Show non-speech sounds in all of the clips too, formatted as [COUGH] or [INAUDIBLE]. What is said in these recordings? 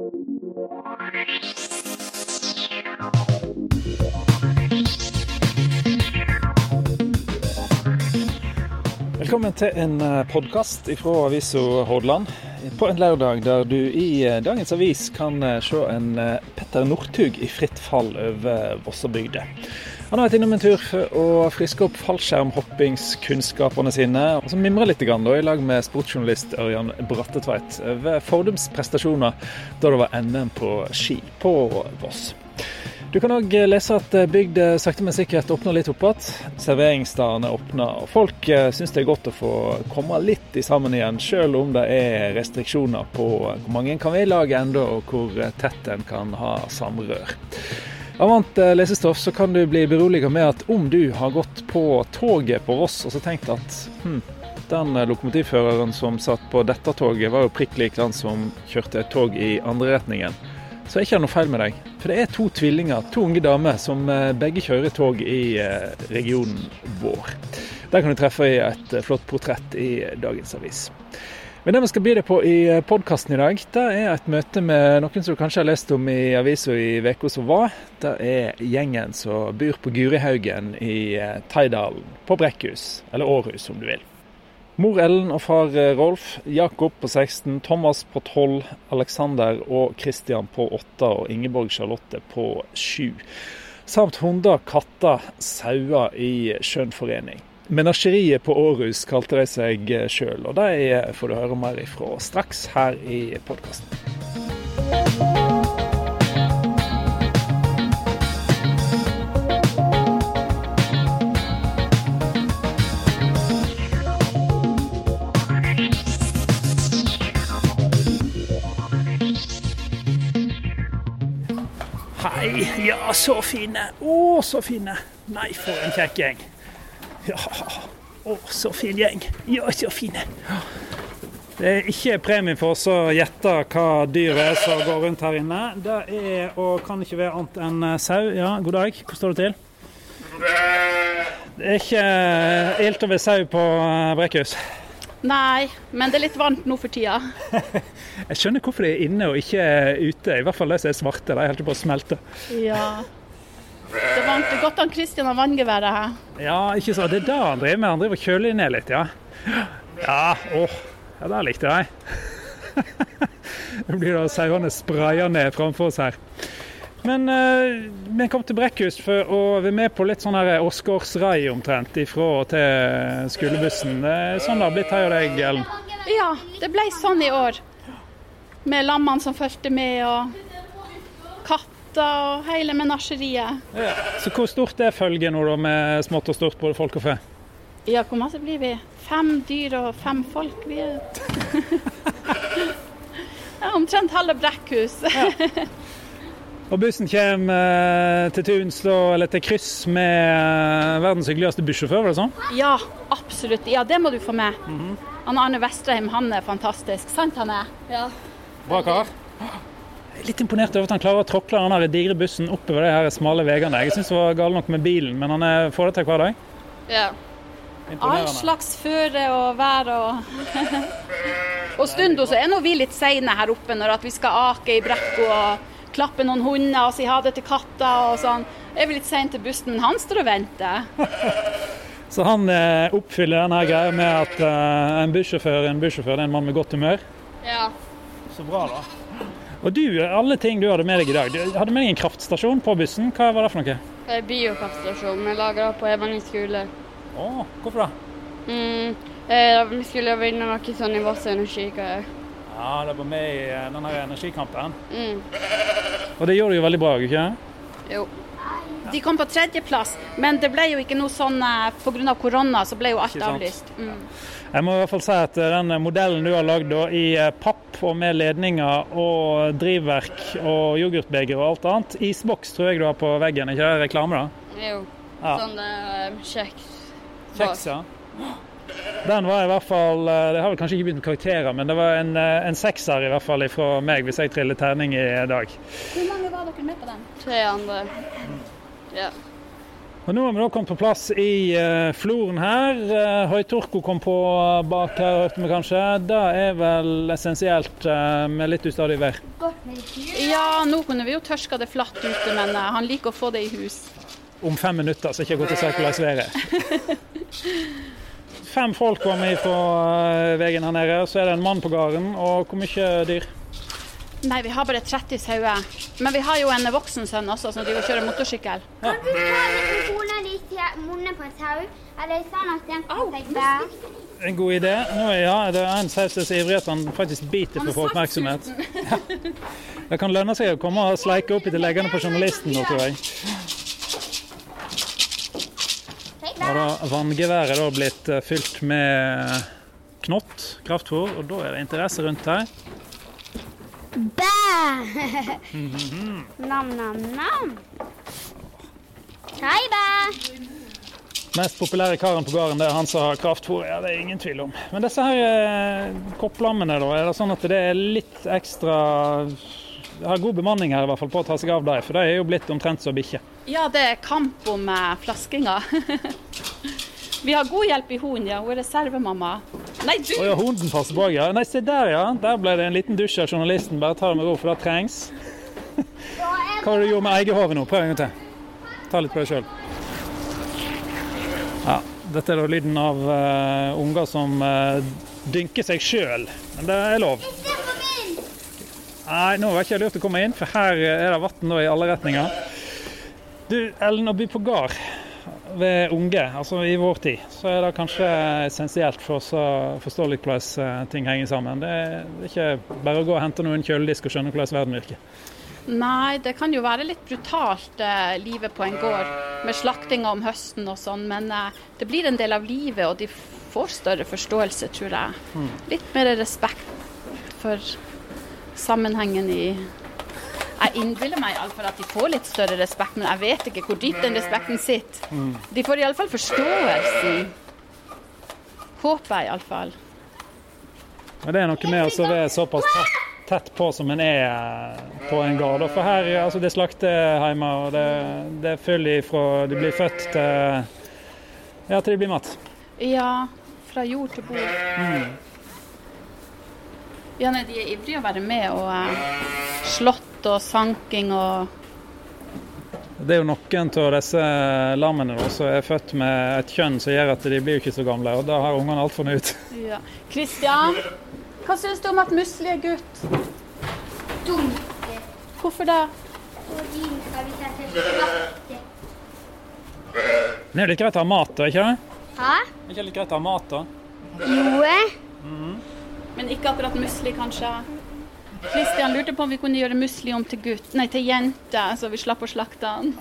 Velkommen til en podkast fra avisa Hordaland. På en lørdag der du i eh, dagens avis kan eh, se en eh, Petter Northug i fritt fall over Vossabygda. Han har vært innom en tur og å friske opp fallskjermhoppingskunnskapene sine, og så mimre litt da, i lag med sportsjournalist Ørjan Brattetveit ved Fordums prestasjoner da det var NM på ski på Voss. Du kan òg lese at bygd sakte, men sikkert åpner litt opp igjen. Serveringsstedene åpner, og folk syns det er godt å få komme litt i sammen igjen, selv om det er restriksjoner på hvor mange en kan være i lag ennå, og hvor tett en kan ha samrør. Av annet lesestoff så kan du bli beroliget med at om du har gått på toget på Voss og så tenkt at hm, den lokomotivføreren som satt på dette toget, var jo prikk lik den som kjørte et tog i andre retningen så er det ikke noe feil med deg. For det er to tvillinger, to unge damer, som begge kjører tog i regionen vår. Der kan du treffe i et flott portrett i dagens avis. Men det vi skal by deg på i podkasten i dag, det er et møte med noen som du kanskje har lest om i avisa i uka som var. Det er gjengen som bor på Gurihaugen i Taidalen, på Brekkhus, eller Århus om du vil. Mor Ellen og far Rolf, Jakob på 16, Thomas på 12, Alexander og Christian på 8 og Ingeborg Charlotte på 7. Samt hunder, katter, sauer i skjønn forening. Menasjeriet på Århus kalte de seg sjøl, og de får du høre mer ifra straks her i podkasten. Hei, ja, så fine. Å, så fine. Nei, for en kjekk gjeng. Ja, å, så fin gjeng. Ja, så fine. Det er ikke premie for oss å gjette hva dyret er som går rundt her inne. Det er, og kan ikke være annet enn sau. Ja, god dag. Hvordan står det til? Det er ikke ilt å være sau på Brekkhus? Nei, men det er litt varmt nå for tida. [LAUGHS] Jeg skjønner hvorfor de er inne og ikke ute. I hvert fall de som er svarte. De holder på å smelte. Ja. Det er. Godt han Kristian har vanngeværet her. Ja, ikke så. Det er det han driver med. Han driver og kjøler ned litt, ja. Ja, åh. Ja, der likte jeg. Nå blir det sauene spraya ned framfor oss her. Men eh, vi kom til Brekkhus for å være med på litt sånn Åsgårdsrai omtrent ifra og til skolebussen. Sånn det har blitt her hos deg, Ellen? Ja, det ble sånn i år. Med lammene som fulgte med, og katter og hele menasjeriet. Ja. Så hvor stort er følget nå, da, med smått og stort, både folk og fe? Ja, hvor masse blir vi? Fem dyr og fem folk. Vi er [LAUGHS] ja, omtrent halve Brekkhus. Ja. Og bussen kommer til tuns, eller til kryss med verdens hyggeligste bussjåfør, var det sånn? Ja, absolutt. Ja, det må du få med. Mm -hmm. Han Arne Vestrheim, han er fantastisk. Sant han er? Ja. Bra kar. Litt imponert over at han klarer å tråkle den digre bussen oppover de her smale veiene. Jeg syns det var galt nok med bilen, men han får det til hver dag. Ja. All slags føre og vær og Og stundom så er nå vi litt seine her oppe når vi skal ake i brekka og klappe noen hunder og si ha det til katta og sånn. Er vi litt seine til bussen, men han står og venter. [LAUGHS] Så han eh, oppfyller denne greia med at eh, en bussjåfør en bussjåfør er en mann med godt humør? Ja. Så bra, da. Og du, alle ting du hadde med deg i dag. Du hadde med deg en kraftstasjon på bussen. Hva var det for noe? Det biokraftstasjon. Vi lager på Evanger skole. Å, hvorfor det? Mm, eh, vi skulle vinne noe sånn i Voss energigreier. Ja, det var med i denne energikampen. Mm. Og det gjorde du jo veldig bra, ikke Jo. De kom på tredjeplass, men det ble jo ikke noe sånn pga. korona, så ble jo alt avlyst. Mm. Jeg må i hvert fall si at den modellen du har lagd i papp og med ledninger og drivverk og yoghurtbeger og alt annet, isboks tror jeg du har på veggen, ikke det reklame da? Jo. Ja. Sånn uh, kjeks. Kjeks, ja. Den var i hvert fall Det har vel kanskje ikke begynt med karakterer, men det var en, en sekser i hvert fall fra meg hvis jeg triller terning i dag. Hvor mange var dere med på den? Tre andre. Ja. Og Nå har vi da kommet på plass i uh, floren her. Uh, Høytorko kom på bak her, hørte vi kanskje. Det er vel essensielt uh, med litt ustadig vær? Ja, nå kunne vi jo tørska det flatt ute, men han liker å få det i hus. Om fem minutter, så ikke godt å si hvordan været er. [LAUGHS] Fem folk med fra veien her nede. Så er det en mann på gården. Og hvor mye dyr? Nei, vi har bare 30 sauer. Men vi har jo en voksen sønn også som driver og kjører motorsykkel. Kan du ta litt kona di til munnen på en sau? Er det sånn at den kan seg? En god idé. Nå er ja, det er en sau som er så ivrig at han faktisk biter for å få oppmerksomhet. Ja. [LAUGHS] Det kan lønne seg å komme og sleike opp etter leggene på journalisten nå, tror jeg. Har vanngeværet da blitt eh, fylt med knott, kraftfôr, og da er det interesse rundt her. Bæ! [LAUGHS] Nam-nam-nam. Hei, bæ! Mest populære karen på gården det er han som har kraftfôr, ja, det er ingen tvil om. Men disse her eh, kopplammene, da, er det sånn at det er litt ekstra har god bemanning her i hvert fall på å ta seg av dem, for de er jo blitt omtrent som bikkjer. Ja, det er kamp om eh, flaskinga. [LAUGHS] Vi har god hjelp i hunden, ja. Hun er reservemamma. Nei, du! Oh, ja, hunden passer på, ja. Nei, se der, ja. Der ble det en liten dusj av journalisten. Bare ta det med ro, for det trengs. [LAUGHS] Hva har du gjort med egehovet nå? Prøv en gang til. Ta litt på deg sjøl. Ja, dette er da lyden av uh, unger som uh, dynker seg sjøl. Men det er lov. Nei, nå var ikke lurt å komme inn, for her er det vann i alle retninger. Du, Ellen, å by på gard ved unge, altså i vår tid, så er det kanskje essensielt for oss å forstå litt hvordan eh, ting henger sammen. Det er ikke bare å gå og hente noen kjøledisk og skjønne hvordan verden virker. Nei, det kan jo være litt brutalt eh, livet på en gård med slaktinga om høsten og sånn, men eh, det blir en del av livet, og de får større forståelse, tror jeg. Mm. Litt mer respekt for sammenhengen i jeg innbiller meg iallfall at de får litt større respekt, men jeg vet ikke hvor dypt den respekten sitter. Mm. De får iallfall forståelsen. Håper jeg iallfall. Men det er noe med å være såpass tett, tett, på som en er eh, på en gård. For her altså det er slakteheimer, og det, det følger fra de blir født til, ja, til de blir mat. Ja, fra jord til bord. Mm. Ja, nei, De er ivrige å være med og uh, slått og sanking og Det er jo noen av disse lammene som er født med et kjønn som gjør at de blir ikke så gamle, og da har ungene alt funnet ut. Ja. Kristian, hva syns du om at Musli er gutt? Dumt. Hvorfor det? Fordi skal vi sette. Det er litt greit å ha mat, da, ikke det? Hæ? Er ikke litt greit å ha mat, da? Jo. Mm. Men ikke akkurat musli, kanskje? Kristian lurte på om vi kunne gjøre musli om til gutt, nei, til jente, så vi slapp å slakte han.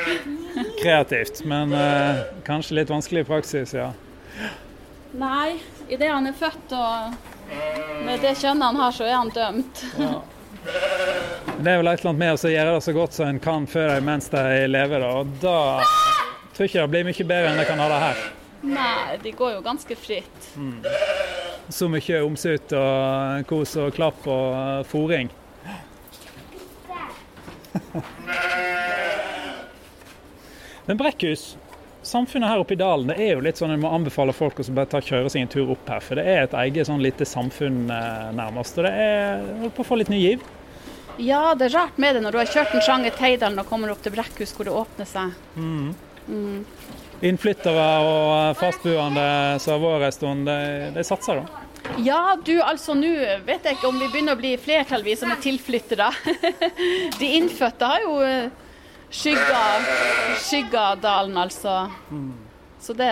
[LAUGHS] Kreativt, men eh, kanskje litt vanskelig i praksis, ja. Nei, idet han er født og med det kjønnet han har, så er han dømt. Ja. Det er vel et eller annet med å gjøre det så godt som en kan før de mens de lever, og da tror jeg ikke det blir mye bedre enn det kan ha det her. Nei, de går jo ganske fritt. Mm så mye omsut og kos og klapp og fòring. Men Brekkhus, samfunnet her oppe i dalen, det er jo litt sånn en må anbefale folk å bare ta kjøre seg en tur opp her. For det er et eget sånn lite samfunn eh, nærmest. Og det er holdt på å få litt ny giv. Ja, det er rart med det når du har kjørt en sjanger Teidalen og kommer opp til Brekkhus hvor det åpner seg. Mm. Mm innflyttere og fastboende som har vært en stund, de, satser da? Ja, du altså nå vet jeg ikke om vi begynner å bli flertall, vi som er tilflyttere. [LAUGHS] De innfødte har jo eh, skygga, skygga dalen, altså. Så det,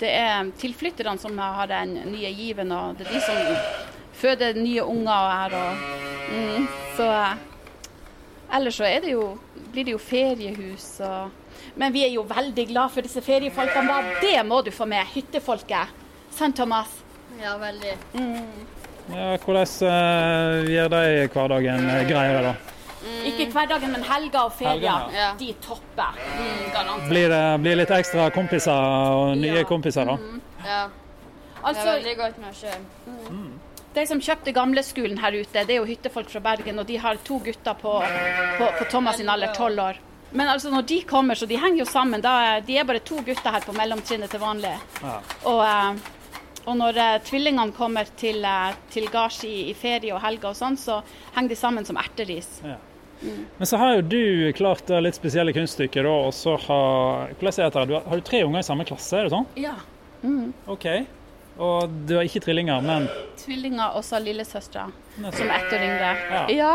det er tilflytterne som har den nye given, og det er de som føder nye unger her. Og, mm, så ellers så det jo, blir det jo feriehus og men vi er jo veldig glad for disse feriefolkene. Det må du få med, hyttefolket. Sant, Thomas? Ja, veldig. Mm. Ja, hvordan uh, gjør de hverdagen uh, greiere, da? Mm. Ikke hverdagen, men helger og ferier. Ja. De topper. Mm, blir det blir litt ekstra kompiser og nye ja. kompiser, da? Mm. Ja. Altså, det er veldig godt med sjø. Mm. De som kjøpte gamleskolen her ute, det er jo hyttefolk fra Bergen, og de har to gutter på, på, på Thomas sin alder, tolv år. Men altså når de kommer, så de henger jo sammen. Da, de er bare to gutter her på mellomtrinnet til vanlig. Ja. Og, eh, og når eh, tvillingene kommer til, eh, til gards i, i ferie og helger og sånn, så henger de sammen som erteris. Ja. Men så har jo du klart det litt spesielle kunststykket, da, og så har Hvordan er dette? Du har, har du tre unger i samme klasse, er det sånn? Ja. OK. Og du har ikke trillinger, men Tvillinger og så lillesøstera som etterligner. Ja. [LAUGHS] Ja.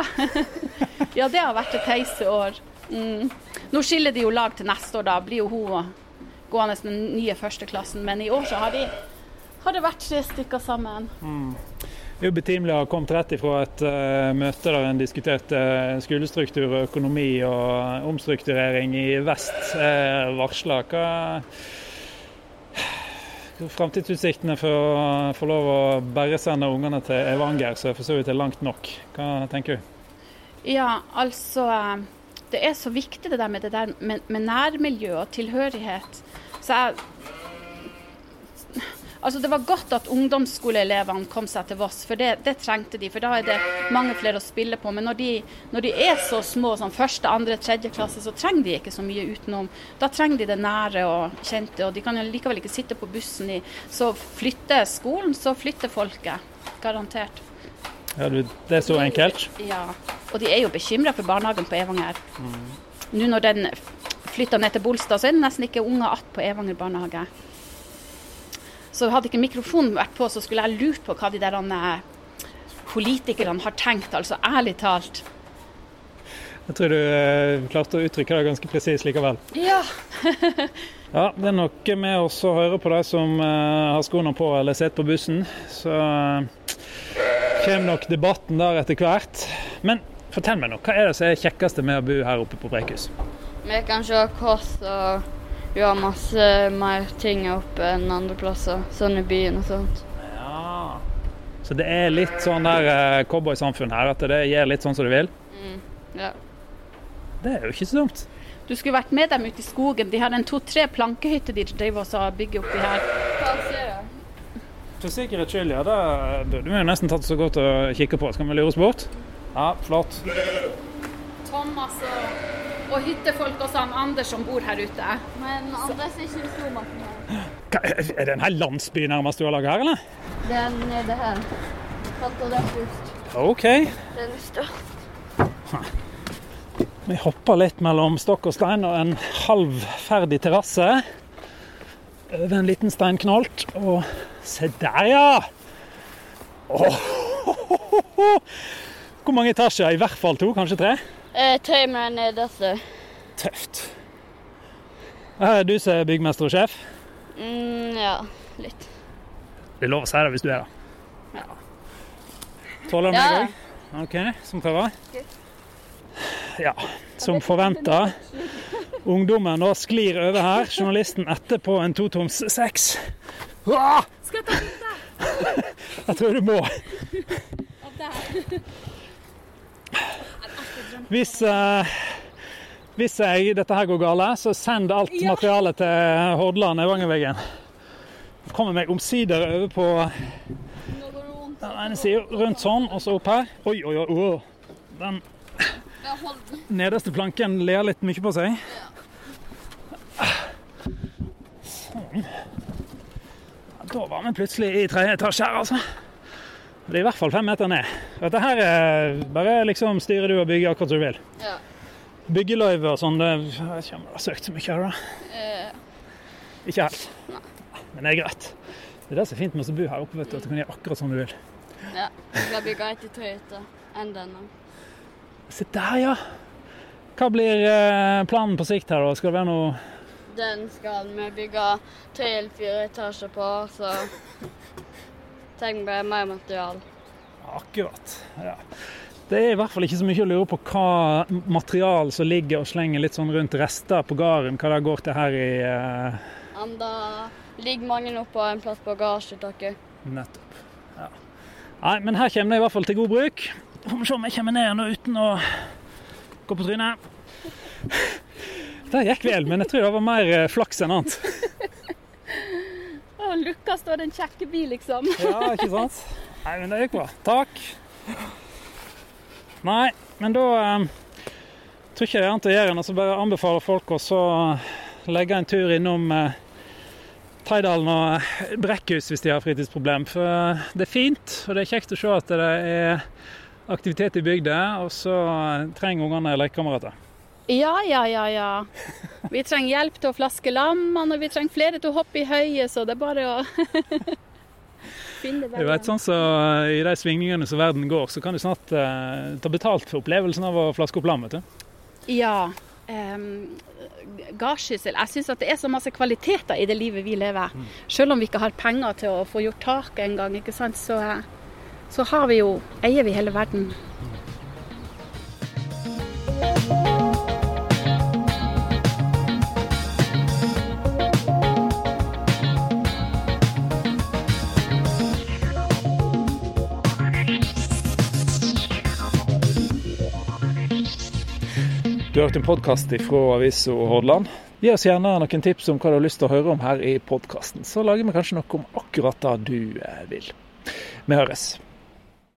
[LAUGHS] ja, det har vært et heiseår. Mm. Nå skiller de jo lag til neste år, da blir jo hun gående den nye førsteklassen. Men i år så har, de, har det vært tre stykker sammen. Mm. er jo betimelig å ha kommet rett ifra et uh, møte der en diskuterte uh, skolestruktur, økonomi og omstrukturering i vest. Uh, varsla. Hva framtidsutsiktene for å få lov å bare sende ungene til Evanger, som for så vidt er langt nok? Hva tenker du? Ja, altså eh, Det er så viktig det der med, det der med, med nærmiljø og tilhørighet. Så jeg Altså Det var godt at ungdomsskoleelevene kom seg til Voss, for det, det trengte de. For da er det mange flere å spille på. Men når de, når de er så små, som første, andre, tredje klasse, så trenger de ikke så mye utenom. Da trenger de det nære og kjente, og de kan jo likevel ikke sitte på bussen i Så flytter skolen, så flytter folket. Garantert. Ja, du, det er så enkelt? Ja, og de er jo bekymra for barnehagen på Evanger. Nå når den flytter ned til Bolstad, så er det nesten ikke unger igjen på Evanger barnehage. Så hadde ikke mikrofonen vært på, så skulle jeg lurt på hva de der eh, politikerne har tenkt, altså ærlig talt. Jeg tror du eh, klarte å uttrykke det ganske presist likevel. Ja. [LAUGHS] Ja, det er noe med oss å høre på de som eh, har skoene på eller sitter på bussen. Så kommer nok debatten der etter hvert. Men fortell meg nå, hva er det som er kjekkeste med å bo her oppe på Prekhus? Vi kan se kost og vi har masse mer ting oppe enn andre plasser, sånn i byen og sånt. Ja. Så det er litt sånn der eh, cowboysamfunn her, at det gjør litt sånn som du vil? Ja. Det er jo ikke så dumt. Du skulle vært med dem ute i skogen. De har en to-tre plankehytter de driver og så bygger oppi her. Hva ser du? For sikkerhets skyld, ja. Det, du må jo nesten tatt så godt å kikke på. Skal vi lure oss bort? Ja, flott. Thomas og, og hyttefolk og sånn Anders som bor her ute. Men Anders er ikke stormakten her. Hva, er det en hel landsby nærmest du har laga her, eller? Det er nede her. OK. Det er størst. Vi hopper litt mellom stokk og stein og en halvferdig terrasse. Over en liten steinknolt. Og se der, ja! Oh, [LAUGHS] Hvor mange etasjer? I hvert fall to, kanskje tre? Eh, tre med den nederste. Tøft. Her er du som er byggmester og sjef. Mm, ja, litt. Det er lov å si det hvis du er det. Ja. Tåler du meg Ja. òg? OK, som prøver? Ja, som forventa. Ungdommen nå sklir over her. Journalisten etterpå en totoms seks. Skal jeg ta bilde [LAUGHS] Jeg tror du må. av det? Hvis, eh, hvis jeg, dette her går galt, så send alt Ja. materialet til Hordaland Evangerveggen. Kommer meg omsider over på den ene sida, rundt sånn, og så opp her. Oi, oi, oi. oi. Den nederste planken ler litt mye på seg. Sånn. Da var vi plutselig i tredje etasje her, altså. Det er i hvert fall fem meter ned. Dette her er bare liksom styrer du og bygger akkurat som du vil. Ja. Byggeløyve og sånn, det jeg ikke om du har søkt så mye av det. da. Eh, Ikke helt. Nei. Men det er greit. Det er det som er fint med å bo her oppe, vet du, at du kan gjøre akkurat som du vil. ja. Vi skal bygge ett i tre hytter nå. Se der, ja! Hva blir eh, planen på sikt her, da? Skal det være noe Den skal vi bygge tre eller fire etasjer på, så trenger vi mer material. Akkurat. Ja. Det er i hvert fall ikke så mye å lure på hva material som ligger og slenger litt sånn rundt rester på gården, hva det går til her i uh... Enda ligger mange oppå en plass på bagasjetaket. Nettopp. Ja. Nei, men her kommer det i hvert fall til god bruk. Får vi se om jeg kommer ned nå uten å gå på trynet. Det gikk vel, men jeg tror det var mer eh, flaks enn annet. [LAUGHS] Å, Lukka står en kjekkebil, liksom. Ja, ikke sant? Nei, men det gikk bra. Takk. Nei, men da eh, tror ikke det er annet å gjøre enn å bare anbefale folk å legge en tur innom eh, Taidalen og Brekkhus hvis de har fritidsproblem. For eh, det er fint, og det er kjekt å se at det er aktivitet i bygda, og så trenger ungene lekekamerater. Ja, ja, ja, ja. Vi trenger hjelp til å flaske lammene, og vi trenger flere til å hoppe i høyet, så det er bare å. [LAUGHS] Du vet, sånn så I de svingningene som verden går, så kan du snart eh, ta betalt for opplevelsen av å flaske opp lam. vet du. Ja. Um, gardskyssel. Jeg syns det er så masse kvaliteter i det livet vi lever. Mm. Selv om vi ikke har penger til å få gjort taket engang, så, så har vi jo, eier vi hele verden. Hørt en podkast fra avisa Hordaland. Gi oss gjerne noen tips om hva du har lyst til å høre om her i podkasten, så lager vi kanskje noe om akkurat det du eh, vil. Vi høres.